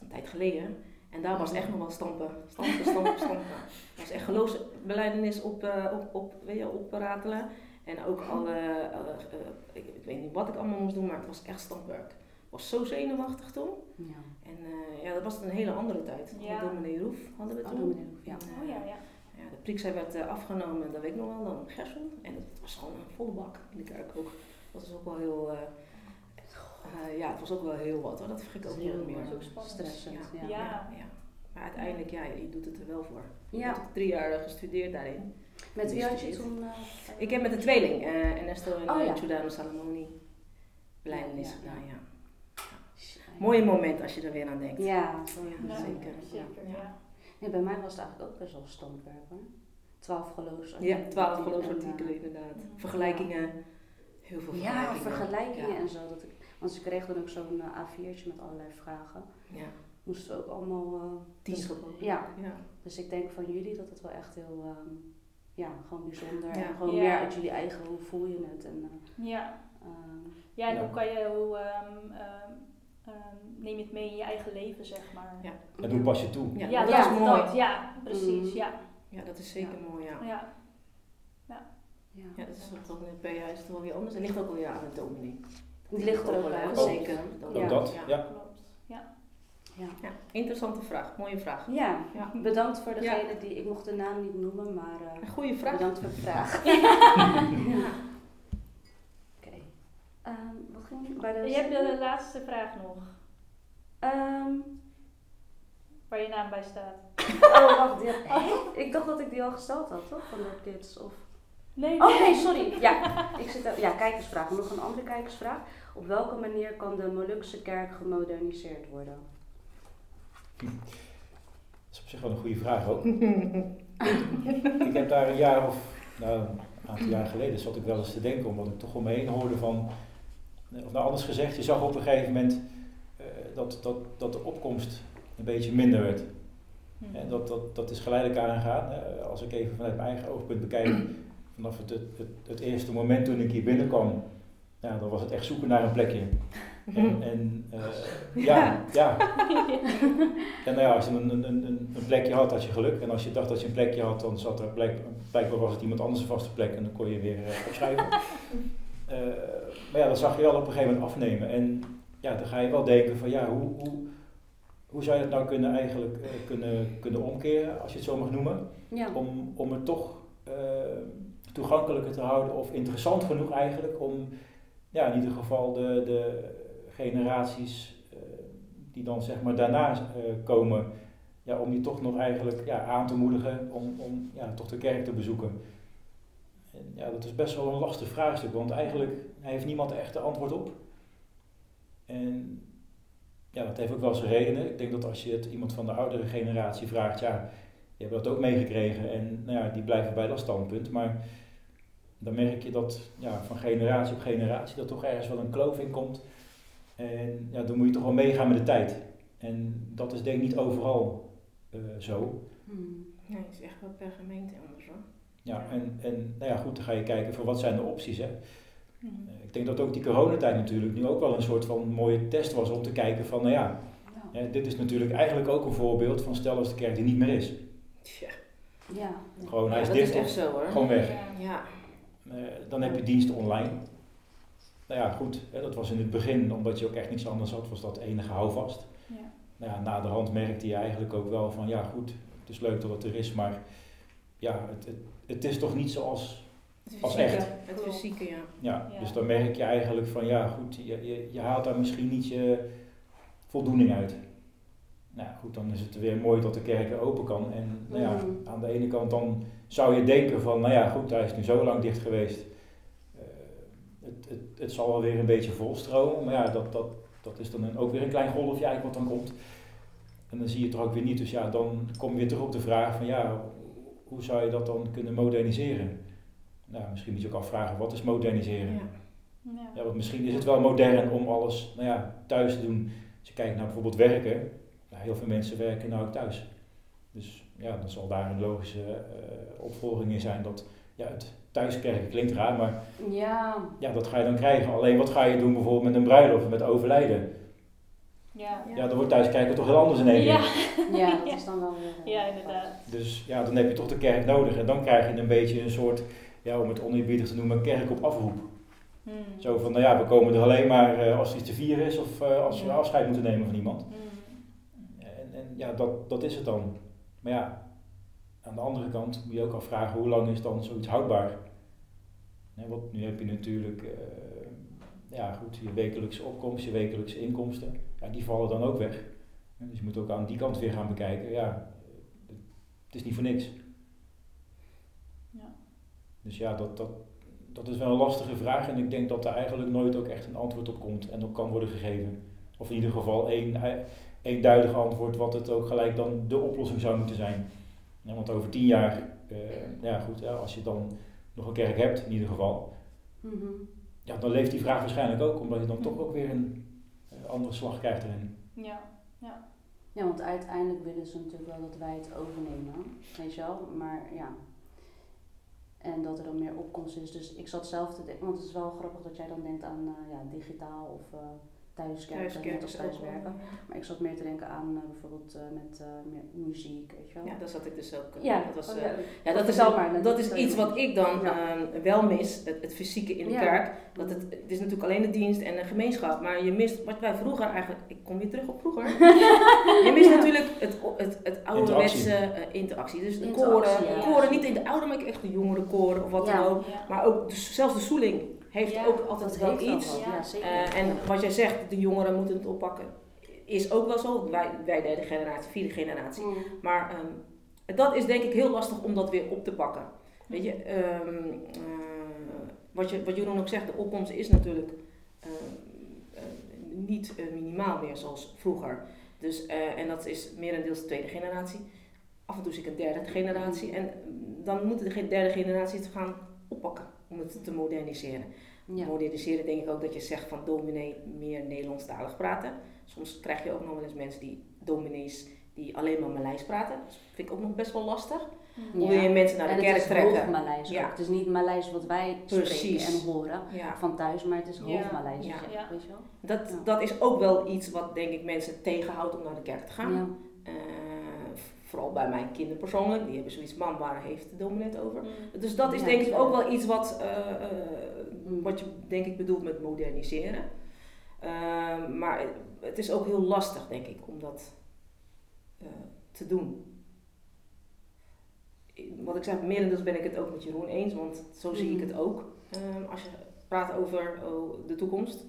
een tijd geleden. En daar was het echt nog wel stampen. Stampen, stampen, stampen. Dat was echt geloofsbeleidenis op, eh, op, op, weet je, opratelen. En ook alle, alle, eh, ik, ik weet niet wat ik allemaal moest doen, maar het was echt stampwerk. Ik was zo zenuwachtig toen. Ja. En eh, ja, dat was een hele andere tijd. Ja. Met dominee Roef hadden we Oh, toen. Roef, ja. En, eh, Oh ja, ja. ja, de Prixa werd eh, afgenomen, dat weet ik nog wel, dan op Gersel. En het was gewoon een volle bak in de kerk ook. Dat was ook wel heel, eh, eh, ja, het was ook wel heel wat hoor. Dat vergeet ik ook nooit meer. Dat is ook spannend. Stressend, ja. Ja. Ja. Maar uiteindelijk, ja, je doet het er wel voor. Ja. Ik heb drie jaar eh, gestudeerd daarin. Met wie had je toen... eh, Ik heb met de tweeling, eh Ernesto en Oh, eh, ja. Giordano Salomoni, blijdenis Ja, ja, gedaan, ja. Ja. Mooi moment als je er weer aan denkt. Ja, Ja, zeker. zeker. Ja, bij mij was het eigenlijk ook best wel standwerk hoor. Twaalf geloofsartikelen. Ja, twaalf En, geloofsartikelen eh, inderdaad. Vergelijkingen, heel veel Ja, vergelijkingen. vergelijkingen Ja. en zo. Dat ik, want ze kregen dan ook zo'n eh, A4'tje met allerlei vragen. Ja, Moesten we ook allemaal... eh, tien dus-. Ja, ja. dus ik denk van jullie dat het wel echt heel... ehm, ja, gewoon bijzonder. Ja. En gewoon Ja. meer uit jullie eigen, hoe voel je het? En, eh, Ja. ehm, Ja, en Ja. hoe kan je, hoe ehm, ehm, ehm, neem je het mee in je eigen leven, zeg maar. Ja. En hoe pas je toe? Ja, Ja, dat is mooi. dat, ja, precies, Mm. ja. Ja, dat is zeker mooi, ja. ja. ja. Ja, dat is ook het is toch wel weer anders. Het ligt ook wel weer aan het dominee. Die ligt er ook wel? Zeker. Dat. Ja. Ja. Ja, interessante vraag. Mooie vraag. Ja, Ja. bedankt voor degene die, ik mocht de naam niet noemen, maar eh, Een goede vraag. bedankt voor de vraag. Ja. Oké. Ehm, wat ging bij de... Je hebt de laatste vraag nog, Ehm, waar je naam bij staat. oh, wacht. Die, Hè? Ik dacht dat ik die al gesteld had, toch? Van de kids, of... Nee, Oh nee, sorry. Ja, ik zit ja, kijkersvraag. Nog een andere kijkersvraag. Op welke manier kan de Molukse kerk gemoderniseerd worden? Dat is op zich wel een goede vraag ook. ik heb daar een jaar of, nou, een aantal jaar geleden zat ik wel eens te denken, omdat ik toch om me heen hoorde van, of nou anders gezegd, je zag op een gegeven moment eh, dat, dat, dat de opkomst een beetje minder werd. Hm. En dat, dat, dat is geleidelijk aangegaan. Hè. Als ik even vanuit mijn eigen oogpunt bekijk, vanaf het, het, het, het eerste moment toen ik hier binnenkwam, ja, dan was het echt zoeken naar een plekje. En, en eh, ja, ja. En nou ja, als je een, een, een, een plekje had, had je geluk. En als je dacht dat je een plekje had, dan zat er blijk, blijkbaar was het iemand anders een vaste plek en dan kon je weer eh, opschrijven. Eh, maar ja, dat zag je wel op een gegeven moment afnemen. En ja, dan ga je wel denken van ja, hoe, hoe, hoe zou je het nou kunnen eigenlijk eh, kunnen, kunnen omkeren, als je het zo mag noemen, Ja. om, om het toch toegankelijker te houden of interessant genoeg eigenlijk om ja, in ieder geval de, de generaties eh, die dan zeg maar daarna eh, komen, ja, om die toch nog eigenlijk ja, aan te moedigen om, om ja, toch de kerk te bezoeken. En ja, dat is best wel een lastig vraagstuk, want eigenlijk heeft niemand echt de antwoord op. En ja, dat heeft ook wel zijn redenen. Ik denk dat als je het iemand van de oudere generatie vraagt, ja, die hebben dat ook meegekregen en nou ja, die blijven bij dat standpunt. Maar dan merk je dat ja, van generatie op generatie dat toch ergens wel een kloof in komt. En ja, dan moet je toch wel meegaan met de tijd. En dat is denk ik niet overal eh, zo. Hmm. Nee, het is echt wel per gemeente anders hoor. Ja, en, en nou ja, goed, dan ga je kijken van wat zijn de opties. Hè. Hm. Eh, Ik denk dat ook die coronatijd natuurlijk nu ook wel een soort van mooie test was om te kijken van, nou ja, Ja. hè, dit is natuurlijk eigenlijk ook een voorbeeld van stel als de kerk er niet meer is. Tja, Ja. Gewoon, hij ja, is dat dicht is echt zo hoor. gewoon weg. Ja. Ja, Eh, dan heb je diensten online. Nou ja, goed, hè, dat was in het begin, omdat je ook echt niets anders had, was dat enige houvast. Ja. Nou ja, na de hand merkte je eigenlijk ook wel van, ja goed, het is leuk dat het er is, maar ja, het, het, het is toch niet zoals, het Als echt. Het fysieke, ja. ja, Ja. dus dan merk je eigenlijk van, ja goed, je, je, je haalt daar misschien niet je voldoening uit. Nou ja, goed, dan is het weer mooi dat de kerk weer open kan. En nou ja, Mm. aan de ene kant dan zou je denken van, nou ja goed, hij is nu zo lang dicht geweest. Het, het, het zal wel weer een beetje volstromen, maar ja, dat, dat, dat is dan een- ook weer een klein golfje eigenlijk wat dan komt. En dan zie je het er ook weer niet. Dus ja, dan kom je weer terug op de vraag van ja, hoe zou je dat dan kunnen moderniseren? Nou, misschien moet je ook afvragen, wat is moderniseren? Ja. Ja. Ja, want misschien is het wel modern om alles nou ja, thuis te doen. Als je kijkt naar bijvoorbeeld werken, nou, heel veel mensen werken nou ook thuis. Dus ja, dan zal daar een logische eh, opvolging in zijn dat ja, het thuiskerken klinkt raar, maar Ja. ja, dat ga je dan krijgen. Alleen wat ga je doen bijvoorbeeld met een bruiloft, met overlijden? Ja. Ja, dan wordt thuiskijken toch heel anders in één keer. Ja. Ja, dat is dan wel ja, inderdaad. Dus ja, dan heb je toch de kerk nodig. En dan krijg je een beetje een soort, ja, om het oneerbiedig te noemen, kerk op afroep. Hm. Zo van, nou ja, we komen er alleen maar eh, als er iets te vieren is of eh, als we Ja. afscheid moeten nemen van iemand. Hm. En, en ja, dat, dat is het dan. Maar ja, aan de andere kant moet je ook afvragen hoe lang is dan zoiets houdbaar. Hè, want nu heb je natuurlijk, eh, ja goed, je wekelijkse opkomst, je wekelijkse inkomsten. Ja, die vallen dan ook weg. Dus je moet ook aan die kant weer gaan bekijken. Ja, het is niet voor niks. Ja. Dus ja, dat, dat, dat is wel een lastige vraag en ik denk dat er eigenlijk nooit ook echt een antwoord op komt en op kan worden gegeven. Of in ieder geval één, eh, eenduidig antwoord wat het ook gelijk dan de oplossing zou moeten zijn. Ja, want over tien jaar, eh, ja goed, ja, als je dan nog een kerk hebt in ieder geval, Mhm. ja, dan leeft die vraag waarschijnlijk ook, omdat je dan toch ook weer een eh, andere slag krijgt erin. Ja. Ja, want uiteindelijk willen ze natuurlijk wel dat wij het overnemen. Weet je wel? Maar ja. En dat er dan meer opkomst is. Dus ik zat zelf te denken, want het is wel grappig dat jij dan denkt aan eh, ja, digitaal of eh thuiskerken, Thuiskerk net thuiswerken. Maar ik zat meer te denken aan eh, bijvoorbeeld eh, met eh, meer muziek, weet je wel. Ja, daar zat ik dus ook. Ja, dat was, oh, eh, ja. Ja, dat is, maar, dat is iets wat ik dan Ja. ehm, wel mis, het, het fysieke in de Ja. kerk. Dat het, het is natuurlijk alleen de dienst en de gemeenschap, maar je mist wat wij vroeger eigenlijk, ik kom weer terug op vroeger, je mist Ja. natuurlijk het, het, het ouderwetse eh, interactie. Dus de Interactie, koren, ja. koren niet in de oude, maar echt de jongere koren of wat Ja. dan ook. Ja. Maar ook de, zelfs de zoeling heeft Ja, ook altijd wel iets. Ja. zeker. Eh, en wat jij zegt, de jongeren moeten het oppakken, is ook wel zo. Wij, wij derde generatie, vierde generatie. Mm. Maar ehm, dat is denk ik heel lastig om dat weer op te pakken. Weet je, ehm, eh, wat, je wat Jeroen ook zegt, de opkomst is natuurlijk ehm, eh, niet minimaal meer zoals vroeger. Dus, en dat is merendeels de tweede generatie. Af en toe zie ik een derde generatie. En dan moet de derde generatie het gaan oppakken om het te moderniseren. Ja. Moderniseren denk ik ook dat je zegt van dominee meer Nederlandstalig praten. Soms krijg je ook nog wel eens mensen die dominees die alleen maar Maleis praten. Dat vind ik ook nog best wel lastig. Hoe wil je mensen naar de en kerk het is trekken? Maleis Ja. ook. Het is niet Maleis wat wij Precies. spreken en horen Ja. van thuis, maar het is hoog Maleis. Ja. Ja. Weet je wel? Dat, Ja. dat is ook wel iets wat denk ik mensen tegenhoudt om naar de kerk te gaan. Ja. Vooral bij mijn kinderen persoonlijk. Die hebben zoiets, mam, waar heeft de dominee het over? Mm. Dus dat is Ja, denk ik ook wel iets wat, eh, eh, wat je denk ik bedoelt met moderniseren. Eh, maar het is ook heel lastig denk ik om dat eh, te doen. Wat ik zeg, merendeels ben ik het ook met Jeroen eens, want zo zie ik Mhm. het ook. Eh, als je praat over oh, de toekomst.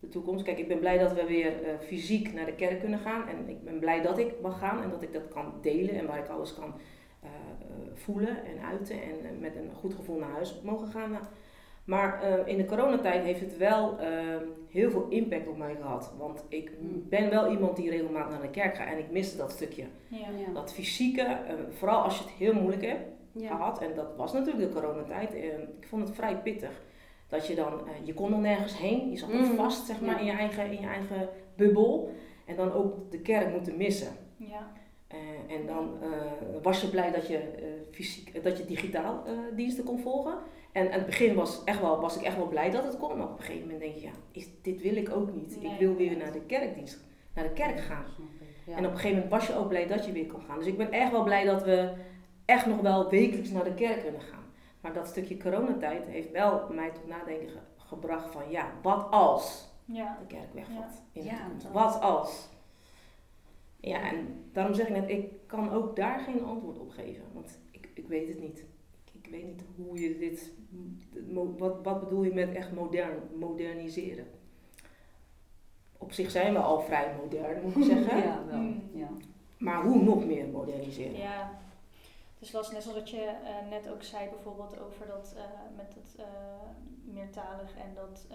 De toekomst. Kijk, ik ben blij dat we weer eh, fysiek naar de kerk kunnen gaan. En ik ben blij dat ik mag gaan en dat ik dat kan delen en waar ik alles kan eh, eh, voelen en uiten en met een goed gevoel naar huis mogen gaan. Maar eh, in de coronatijd heeft het wel heel veel impact op mij gehad. Want ik Mm. ben wel iemand die regelmatig naar de kerk gaat en ik miste dat stukje. Ja. Ja. Dat fysieke, vooral als je het heel moeilijk hebt Ja. gehad. En dat was natuurlijk de coronatijd. Ik vond het vrij pittig. Dat je dan, eh, je kon er nergens heen. Je zat Mm. vast, zeg maar, Ja. in, je eigen, in je eigen bubbel. En dan ook de kerk moeten missen. Ja. Eh, en dan eh, was je blij dat je, fysiek, dat je digitaal diensten kon volgen. En aan het begin was, echt wel, was ik echt wel blij dat het kon. Maar op een gegeven moment denk je, ja, is, dit wil ik ook niet. Nee. Ik wil weer naar de kerkdienst, naar de kerk gaan. Ja. En op een gegeven moment was je ook blij dat je weer kon gaan. Dus ik ben echt wel blij dat we echt nog wel wekelijks naar de kerk kunnen gaan. Maar dat stukje coronatijd heeft wel mij tot nadenken ge- gebracht van ja, wat als Ja. de kerk wegvalt in de Ja, toekomst? Wat als? Ja, en daarom zeg ik net, ik kan ook daar geen antwoord op geven. Want ik, ik weet het niet. Ik, ik weet niet hoe je dit... Wat, wat bedoel je met echt modern, moderniseren? Op zich zijn we al vrij modern, moet ik zeggen. Ja, wel. Mm. Ja. Maar hoe nog meer moderniseren? Ja, is lastig. Net zoals wat je eh, net ook zei, bijvoorbeeld over dat eh, met het eh, meertalig en dat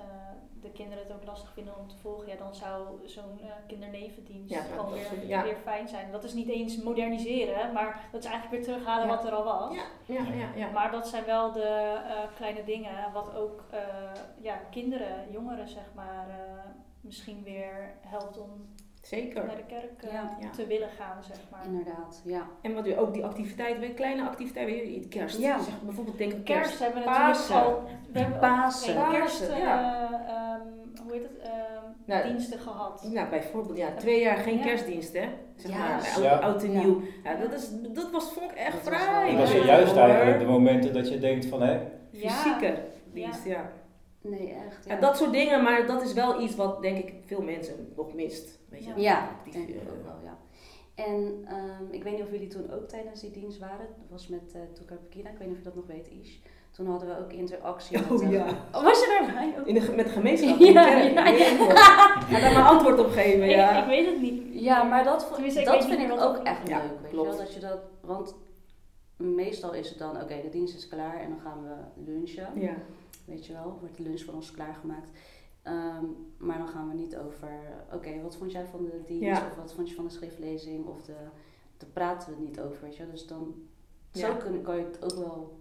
de kinderen het ook lastig vinden om te volgen. Ja, dan zou zo'n kindernevendienst Ja, gewoon weer, ja. weer fijn zijn. Dat is niet eens moderniseren, maar dat is eigenlijk weer terughalen Ja. wat er al was. Ja, ja, ja. ja. Maar dat zijn wel de kleine dingen wat ook ja, kinderen, jongeren zeg maar, misschien weer helpt om Zeker. naar de kerk eh, Ja. Ja. te willen gaan, zeg maar. Inderdaad, ja. En wat weer ook die activiteiten, weer kleine activiteiten, weer kerst. Ja. Zeg, bijvoorbeeld denk Kerst kerst. hebben we natuurlijk al. We hebben ook Pasen. kerst, Pasen, eh, ja. ehm, hoe heet het, ehm, Nou, diensten gehad. Nou, bijvoorbeeld, ja, twee jaar geen Ja. kerstdienst, hè? Zeg Ja. maar, oud, Ja. oud en Ja. nieuw. Ja, dat, is, dat was, vond ik echt Dat was vrij. Dat zijn Ja, juist eigenlijk de momenten dat je denkt van, hè, Fysieke dienst, ja. Nee, echt. Ja. Ja, dat soort dingen, maar dat is wel iets wat denk ik veel mensen nog mist. Weet je? Ja. Actief, denk ik ook wel, ja. En ehm, ik weet niet of jullie toen ook tijdens die dienst waren. Dat was met uh, Pekina. Ik weet niet of je dat nog weet, Ish. Toen hadden we ook interactie Oh, met... eh, ja. Oh, was je daarbij ook? In de, met de gemeenschap, Ja, kerk. ja, Ik ja. daar maar antwoord op geven, Ik, ja. ik weet het niet. Ja, maar dat, Tenminste, ik dat weet vind ik ook echt Ja, leuk, weet klopt. je wel. Dat je dat... Want meestal is het dan, oké, de dienst is klaar en dan gaan we lunchen. ja. Weet je wel, wordt de lunch voor ons klaargemaakt. Ehm, maar dan gaan we niet over, oké, wat vond jij van de dienst? Ja. Of wat vond je van de schriftlezing? Of de, daar praten we niet over, weet je wel. Dus dan, Ja. zo kun, kan je het ook wel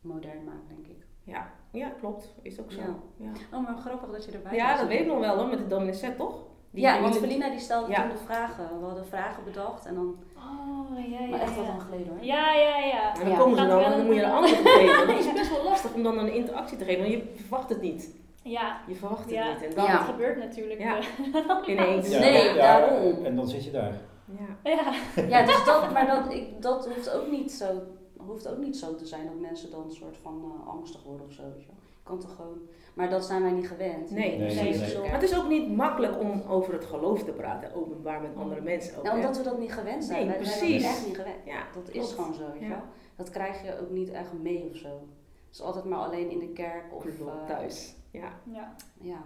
modern maken, denk ik. Ja. ja, klopt. Is ook zo. Ja. Ja, Oh, maar grappig dat je erbij ja was. dat weet ik nog wel hoor, met de dominee Set, toch? Die- ja, want Felina die stelde Ja. toen de vragen. We hadden vragen bedacht en dan... Oh, ja, ja. Maar echt wel ja. lang geleden hoor. Ja, ja, ja. En dan Ja. komen ze dan en dan moet je een antwoord geven. Het is best wel lastig om dan een interactie te geven, want je verwacht het niet. Ja, Je verwacht het Ja. niet. En dan, Ja. dat gebeurt natuurlijk. Ja. eh, Ineens. Ja, Nee, ja, daarom. En dan zit je daar. Ja. Ja. Ja, dus dat, maar dat, ik, dat hoeft ook niet zo hoeft ook niet zo te zijn dat mensen dan een soort van eh, angstig worden of zo. Weet je. kan toch gewoon. Maar dat zijn wij niet gewend. Nee, Nee, precies. nee, nee. Maar het is ook niet makkelijk om over het geloof te praten, openbaar met andere mensen. Ook, Nou, omdat we dat niet gewend zijn. Nee, wij zijn precies. dat echt niet gewend. Ja, Dat is klopt. gewoon zo, weet je Ja. wel. Dat krijg je ook niet echt mee of zo. Het is altijd maar alleen in de kerk of Klopt, eh, thuis. Ja. ja. Ja.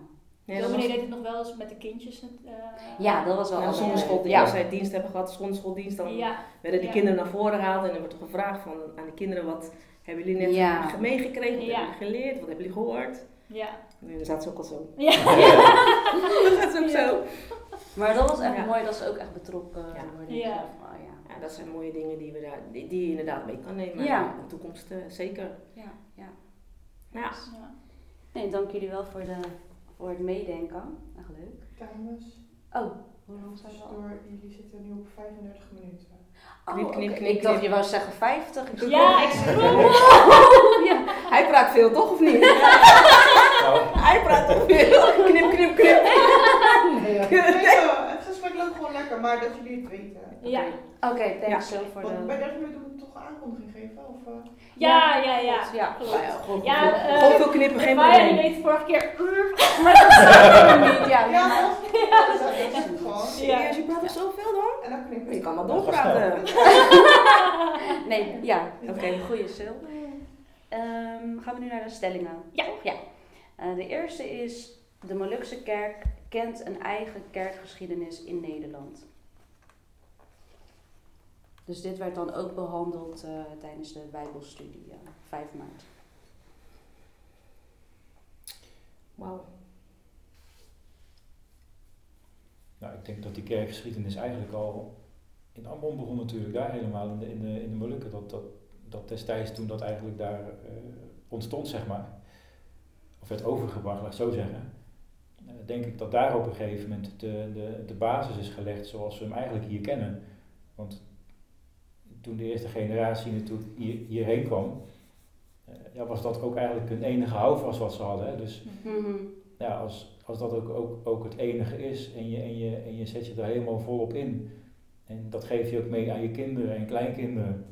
Nee, De dat dominee was- deed het nog wel eens met de kindjes. eh, ja, dat was wel zondagschool, leuk. ja. Als zij dienst hebben gehad, zondagschooldienst, dan Ja, werden die Ja. kinderen naar voren gehaald en dan wordt er gevraagd van, aan de kinderen, wat hebben jullie net Ja. meegekregen, wat Ja. hebben jullie geleerd, wat hebben jullie gehoord? ja. En dan zaten ze ook al zo. Ja. dat is ook zo. Maar dat was echt Ja. mooi dat ze ook echt betrokken Ja. worden. Ja. Oh ja. Ja, dat zijn mooie dingen die, we daar, die, die je inderdaad mee kan nemen Ja. in de toekomst, eh, zeker. Ja, ja. Ja. Ja. Nee, dank jullie wel voor, de, voor het meedenken. Echt leuk. Dames, Oh, hoe lang zijn we al? door, jullie zitten nu op 35 minuten. Oh, Knip, knip, knip, Ik dacht je wou zeggen 50. Ik Ja, ik scroll. ja. Hij praat veel, toch of niet? Nou, Hij praat toch veel. Knip, knip, knip. Nee, joh, het gesprek loopt gewoon lekker, maar dat jullie het weten. Ja. Oké, thanks zo voor Want de... bij 30 minuten moet ik toch een aankondiging geven? Of, eh? Ja, ja, ja. Ja, Klopt. Ja, gewoon, Ja, gewoon, eh, gewoon veel knippen, geen probleem. deed vorige keer. Maar dat zeggen we niet. Ja, Ja, maar-? Dat is dat is het gewoon. Serieus, je praat toch zoveel dan? En dan knip Je ik. kan wel doorpraten. Nee, ja. Oké, goeie sil. Ehm, gaan we nu naar de stellingen? Ja. Ja. Eh, de eerste is, de Molukse kerk kent een eigen kerkgeschiedenis in Nederland. Dus dit werd dan ook behandeld eh, tijdens de Bijbelstudie, eh, 5 maart. Wauw. nou, ik denk dat die kerkgeschiedenis eigenlijk al in Ambon begon natuurlijk, daar helemaal in de, in de, in de Molukken. Dat, dat, dat destijds toen dat eigenlijk daar eh, ontstond, zeg maar, of werd overgebracht, laat ik zo zeggen. eh, denk ik dat daar op een gegeven moment de, de, de basis is gelegd zoals we hem eigenlijk hier kennen. Want toen de eerste generatie natuurlijk hier, hierheen kwam, eh, ja, was dat ook eigenlijk een enige houvast wat ze hadden. Hè? Dus Mhm. ja, als, als dat ook, ook, ook het enige is en je, en, je, en je zet je er helemaal volop in. En dat geef je ook mee aan je kinderen en kleinkinderen.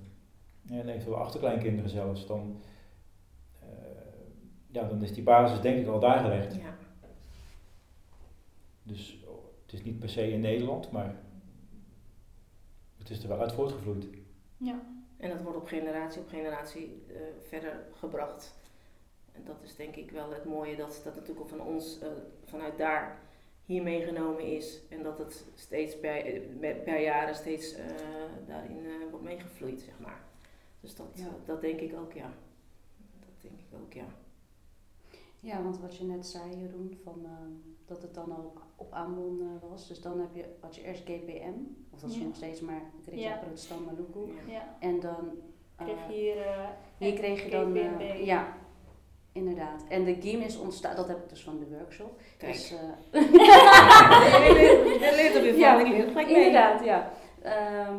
En eventueel achterkleinkinderen zelfs. Dan, eh, ja, dan is die basis denk ik al daar gelegd. Ja. Dus oh, het is niet per se in Nederland, maar het is er wel uit voortgevloeid. Ja. En dat wordt op generatie op generatie eh, verder gebracht. En dat is denk ik wel het mooie, dat dat natuurlijk ook van ons eh, vanuit daar hier meegenomen is. En dat het steeds per, eh, per- jaren steeds daarin wordt meegevloeid, zeg maar. Dus dat, Ja. dat denk ik ook, ja. Dat denk ik ook, ja. Ja, want wat je net zei, Jeroen, van, ehm, dat het dan al op aanbod eh, was. Dus dan heb je, had je eerst GPM, of dat is Ja. nog steeds maar Grecia Ja. Protestant Maluku. ja. En dan, eh, Kreeg je hier. eh, hier kreeg je dan, eh, ja, inderdaad. En de GIM is ontstaan, dat heb ik dus van de workshop. Kijk. Dus, eh, Je leert er weer van, Ja, ik er gelijk inderdaad, ja. Ehm,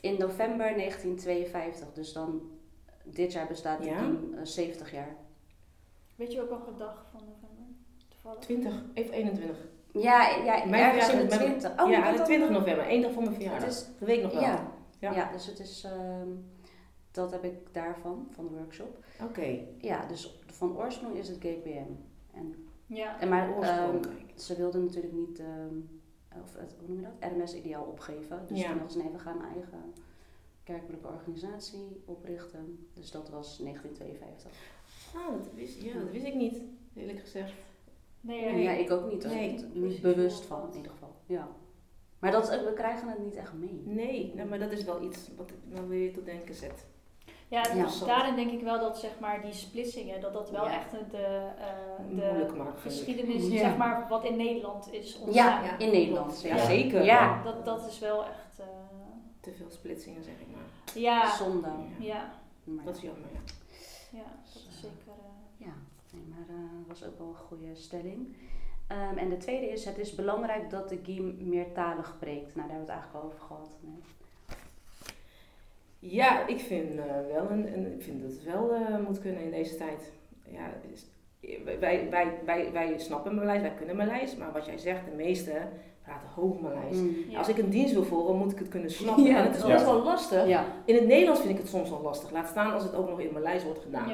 in november 1952, dus dan, dit jaar bestaat de Ja? GIM eh, 70 jaar. Weet je ook nog de dag van november? Toevallig. 20, even 21. Ja, ja Mijn ergens in verjaardag de met- 20. Oh, ja, de dan- 20 november, één dag voor mijn verjaardag. Het is Dat weet ik nog wel. Ja, Ja. ja. dus het is, ehm, dat heb ik daarvan, van de workshop. Oké. Ja, dus van oorsprong is het GPM. En, Ja. en maar Oorsprong, kijk. ze wilden natuurlijk niet, ehm, of het, hoe noem je dat, RMS-ideaal opgeven. Dus Ja. toen dachten ze, nee, we gaan een eigen kerkelijke organisatie oprichten. Dus dat was 1952. Ah, dat wist, ja, dat wist ik niet, eerlijk gezegd. Nee, Ja, ja. ik ook niet. Nee, niet bewust van, in ieder geval. Ja. Maar dat we krijgen het niet echt mee. Nee, nou, maar dat is wel iets wat me weer tot denken zet. Ja, Ja. daarin denk ik wel dat zeg maar die splitsingen, dat dat wel Ja. echt de, eh, Moeilijk de maakt, geschiedenis, Ja. zeg maar, wat in Nederland is Ja, ontstaan. Ja. in Nederland. Ja, Ja. zeker. Ja. Dat, dat is wel echt, eh, Te veel splitsingen, zeg ik maar. ja, Zonde. ja, Dat is jammer, ja. ja, dat is zeker. eh, Ja, nee, maar dat was ook wel een goede stelling. Ehm, en de tweede is, het is belangrijk dat de GIM meertalig preekt. Nou, daar hebben we het eigenlijk al over gehad. Nee. Ja, ik vind, eh, wel een, een, ik vind dat het wel eh, moet kunnen in deze tijd. Ja, is- wij, wij, wij, wij snappen Maleis, wij kunnen Maleis, maar wat jij zegt, de meesten praten hoog Maleis. Mm. Ja. Als ik een dienst wil volgen, moet ik het kunnen snappen. Ja, en het is best wel lastig. In het Nederlands vind ik het soms al lastig. Laat staan als het ook nog in Maleis wordt gedaan.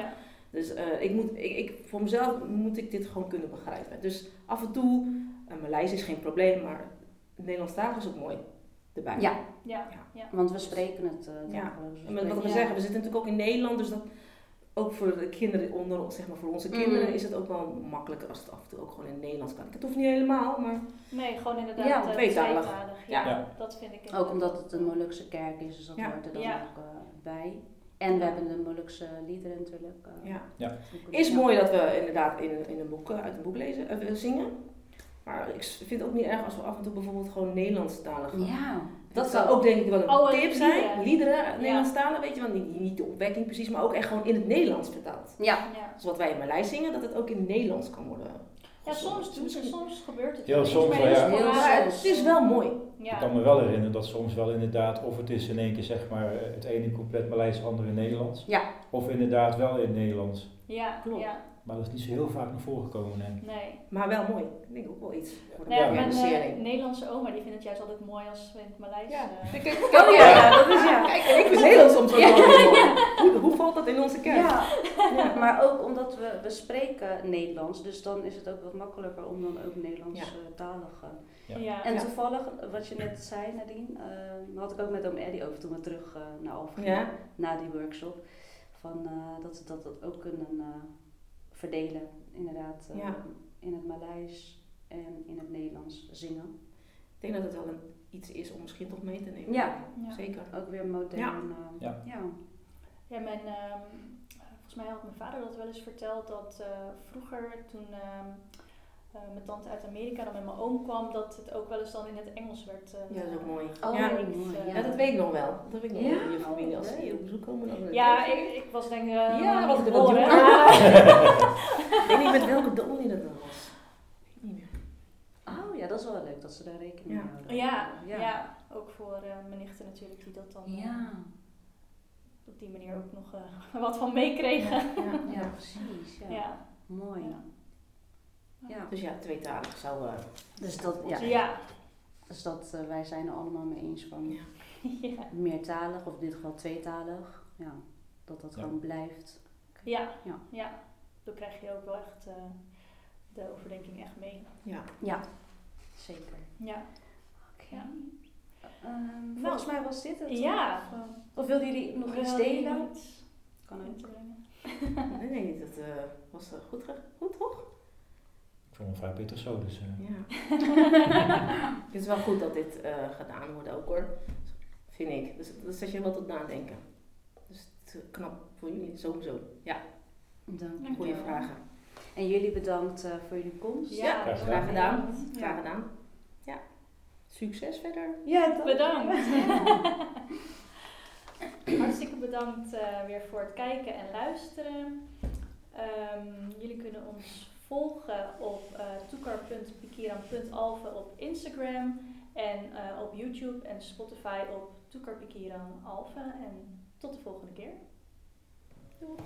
Dus eh, ik moet, ik, ik, voor mezelf moet ik dit gewoon kunnen begrijpen. Dus af en toe, uh, Maleis is geen probleem, maar Nederlands taal is ook mooi erbij. Ja, Ja. Ja. Ja. want we spreken het eh Ja. We En met wat we Ja. zeggen, we zitten natuurlijk ook in Nederland, dus dat ook voor de kinderen onder ons, zeg maar voor onze Mm. kinderen, is het ook wel makkelijker als het af en toe ook gewoon in het Nederlands kan. Het hoeft niet helemaal, maar Nee, gewoon inderdaad Ja, eh, tweetalig. Ja, Ja. dat vind ik Ook omdat het een Molukse kerk is, dus dat Ja. hoort er dan Ja. ook eh, bij. En we hebben de Molukse liederen natuurlijk. eh, ja. ook- Is ja. mooi dat we inderdaad in, in een boek, eh, uit een boek lezen, eh, zingen. Maar ik vind het ook niet erg als we af en toe bijvoorbeeld gewoon Nederlandstalig gaan. Ja. Dat zou ook denk ik wel een Oh, tip liederen. zijn. Liederen, Nederlandstalen, weet je wel. Niet, niet de opwekking precies, maar ook echt gewoon in het Nederlands vertaald. Ja. Ja. Dus wat wij in Maleis zingen, dat het ook in het Nederlands kan worden. Ja, soms, doet het, soms gebeurt het. Heel wel. soms wel, ja. Maar het is wel mooi. Ik kan me wel herinneren dat soms wel inderdaad, of het is in één keer zeg maar het ene compleet Maleis, het andere Nederlands. Ja. Of inderdaad wel in het Nederlands. Ja, Klopt. ja, Maar dat is niet zo heel vaak naar voren gekomen. En nee. Maar wel mooi. Ik denk ook wel iets voor de Nou ja, mijn eh, Nederlandse oma die vindt het juist altijd mooi als we in het Maleis... Ja. eh, Kijk, Oh ja, dat is ja. Kijk, ik vind Nederlands soms ook wel heel mooi. Hoe, hoe valt dat in onze kerk? Ja. ja, maar ook omdat we, we spreken Nederlands, dus dan is het ook wat makkelijker om dan ook Nederlands Ja. eh, talig. Ja. ja. En toevallig, wat je net zei Nadine, eh, had ik ook met oom Eddie over toen we terug eh, naar Alphen na die workshop. Van, eh, dat ze dat, dat ook kunnen eh, verdelen, inderdaad, eh, Ja. in het Maleis en in het Nederlands zingen. Ik denk dat het wel een, iets is om misschien toch mee te nemen. Ja. Ja. Zeker. Ook weer modern. Ja. eh, Ja. ja. Ja, mijn, ehm, volgens mij had mijn vader dat wel eens verteld dat eh, vroeger toen eh, mijn tante uit Amerika dan met mijn oom kwam, dat het ook wel eens dan in het Engels werd. eh, Ja, dat is ook mooi. Oh, ja. mooi. Ja, Ja, Ja, dat weet ik nog wel. Dat weet ik nog Ja? wel in je familie als ze Oh, hier op bezoek komen. Dan Ja, ik, ik was denk ik. eh, Ja, wat ik jonger. Ik weet niet met welke dominee dat dan was. Ik weet niet meer. Oh ja, dat is wel leuk dat ze daar rekening mee Ja. houden. Ja, ja. ja. ook voor eh, mijn nichten natuurlijk, die dat dan Ja. op die manier ook nog eh, wat van meekregen. Ja. Ja, precies. Ja. Ja. Mooi. Ja. Dus ja, tweetalig zou... eh, Dus dat, ja. Ja. Dus dat, eh, wij zijn er allemaal mee eens van Ja. Ja. meertalig, of in dit geval tweetalig. Ja, dat dat Ja. gewoon blijft. Ja. Ja. ja. Dan krijg je ook wel echt eh, de overdenking echt mee. ja. Ja, zeker. Ja. Oké. Ja. Ehm, volgens mij was dit het. Ja. Of, Of wilden jullie nog iets delen? iets Kan ook. te brengen. Nee, nee, dat eh, was goed, goed toch? Hem vrij pittig zo. Dus, eh, Ja. het is wel goed dat dit eh, gedaan wordt ook hoor. Vind ik. Dus dat zet je wel tot nadenken. Dus het is knap voor jullie, sowieso. Ja, Dank wel. vragen. En jullie bedankt eh, voor jullie komst. Ja, graag Graag gedaan. Graag gedaan. Ja. Succes verder. Ja, dank. Bedankt. Hartstikke bedankt eh, weer voor het kijken en luisteren. Ehm, jullie kunnen ons volgen op uh, op Instagram en eh, op YouTube en Spotify op Toekar En tot de volgende keer. Doeg!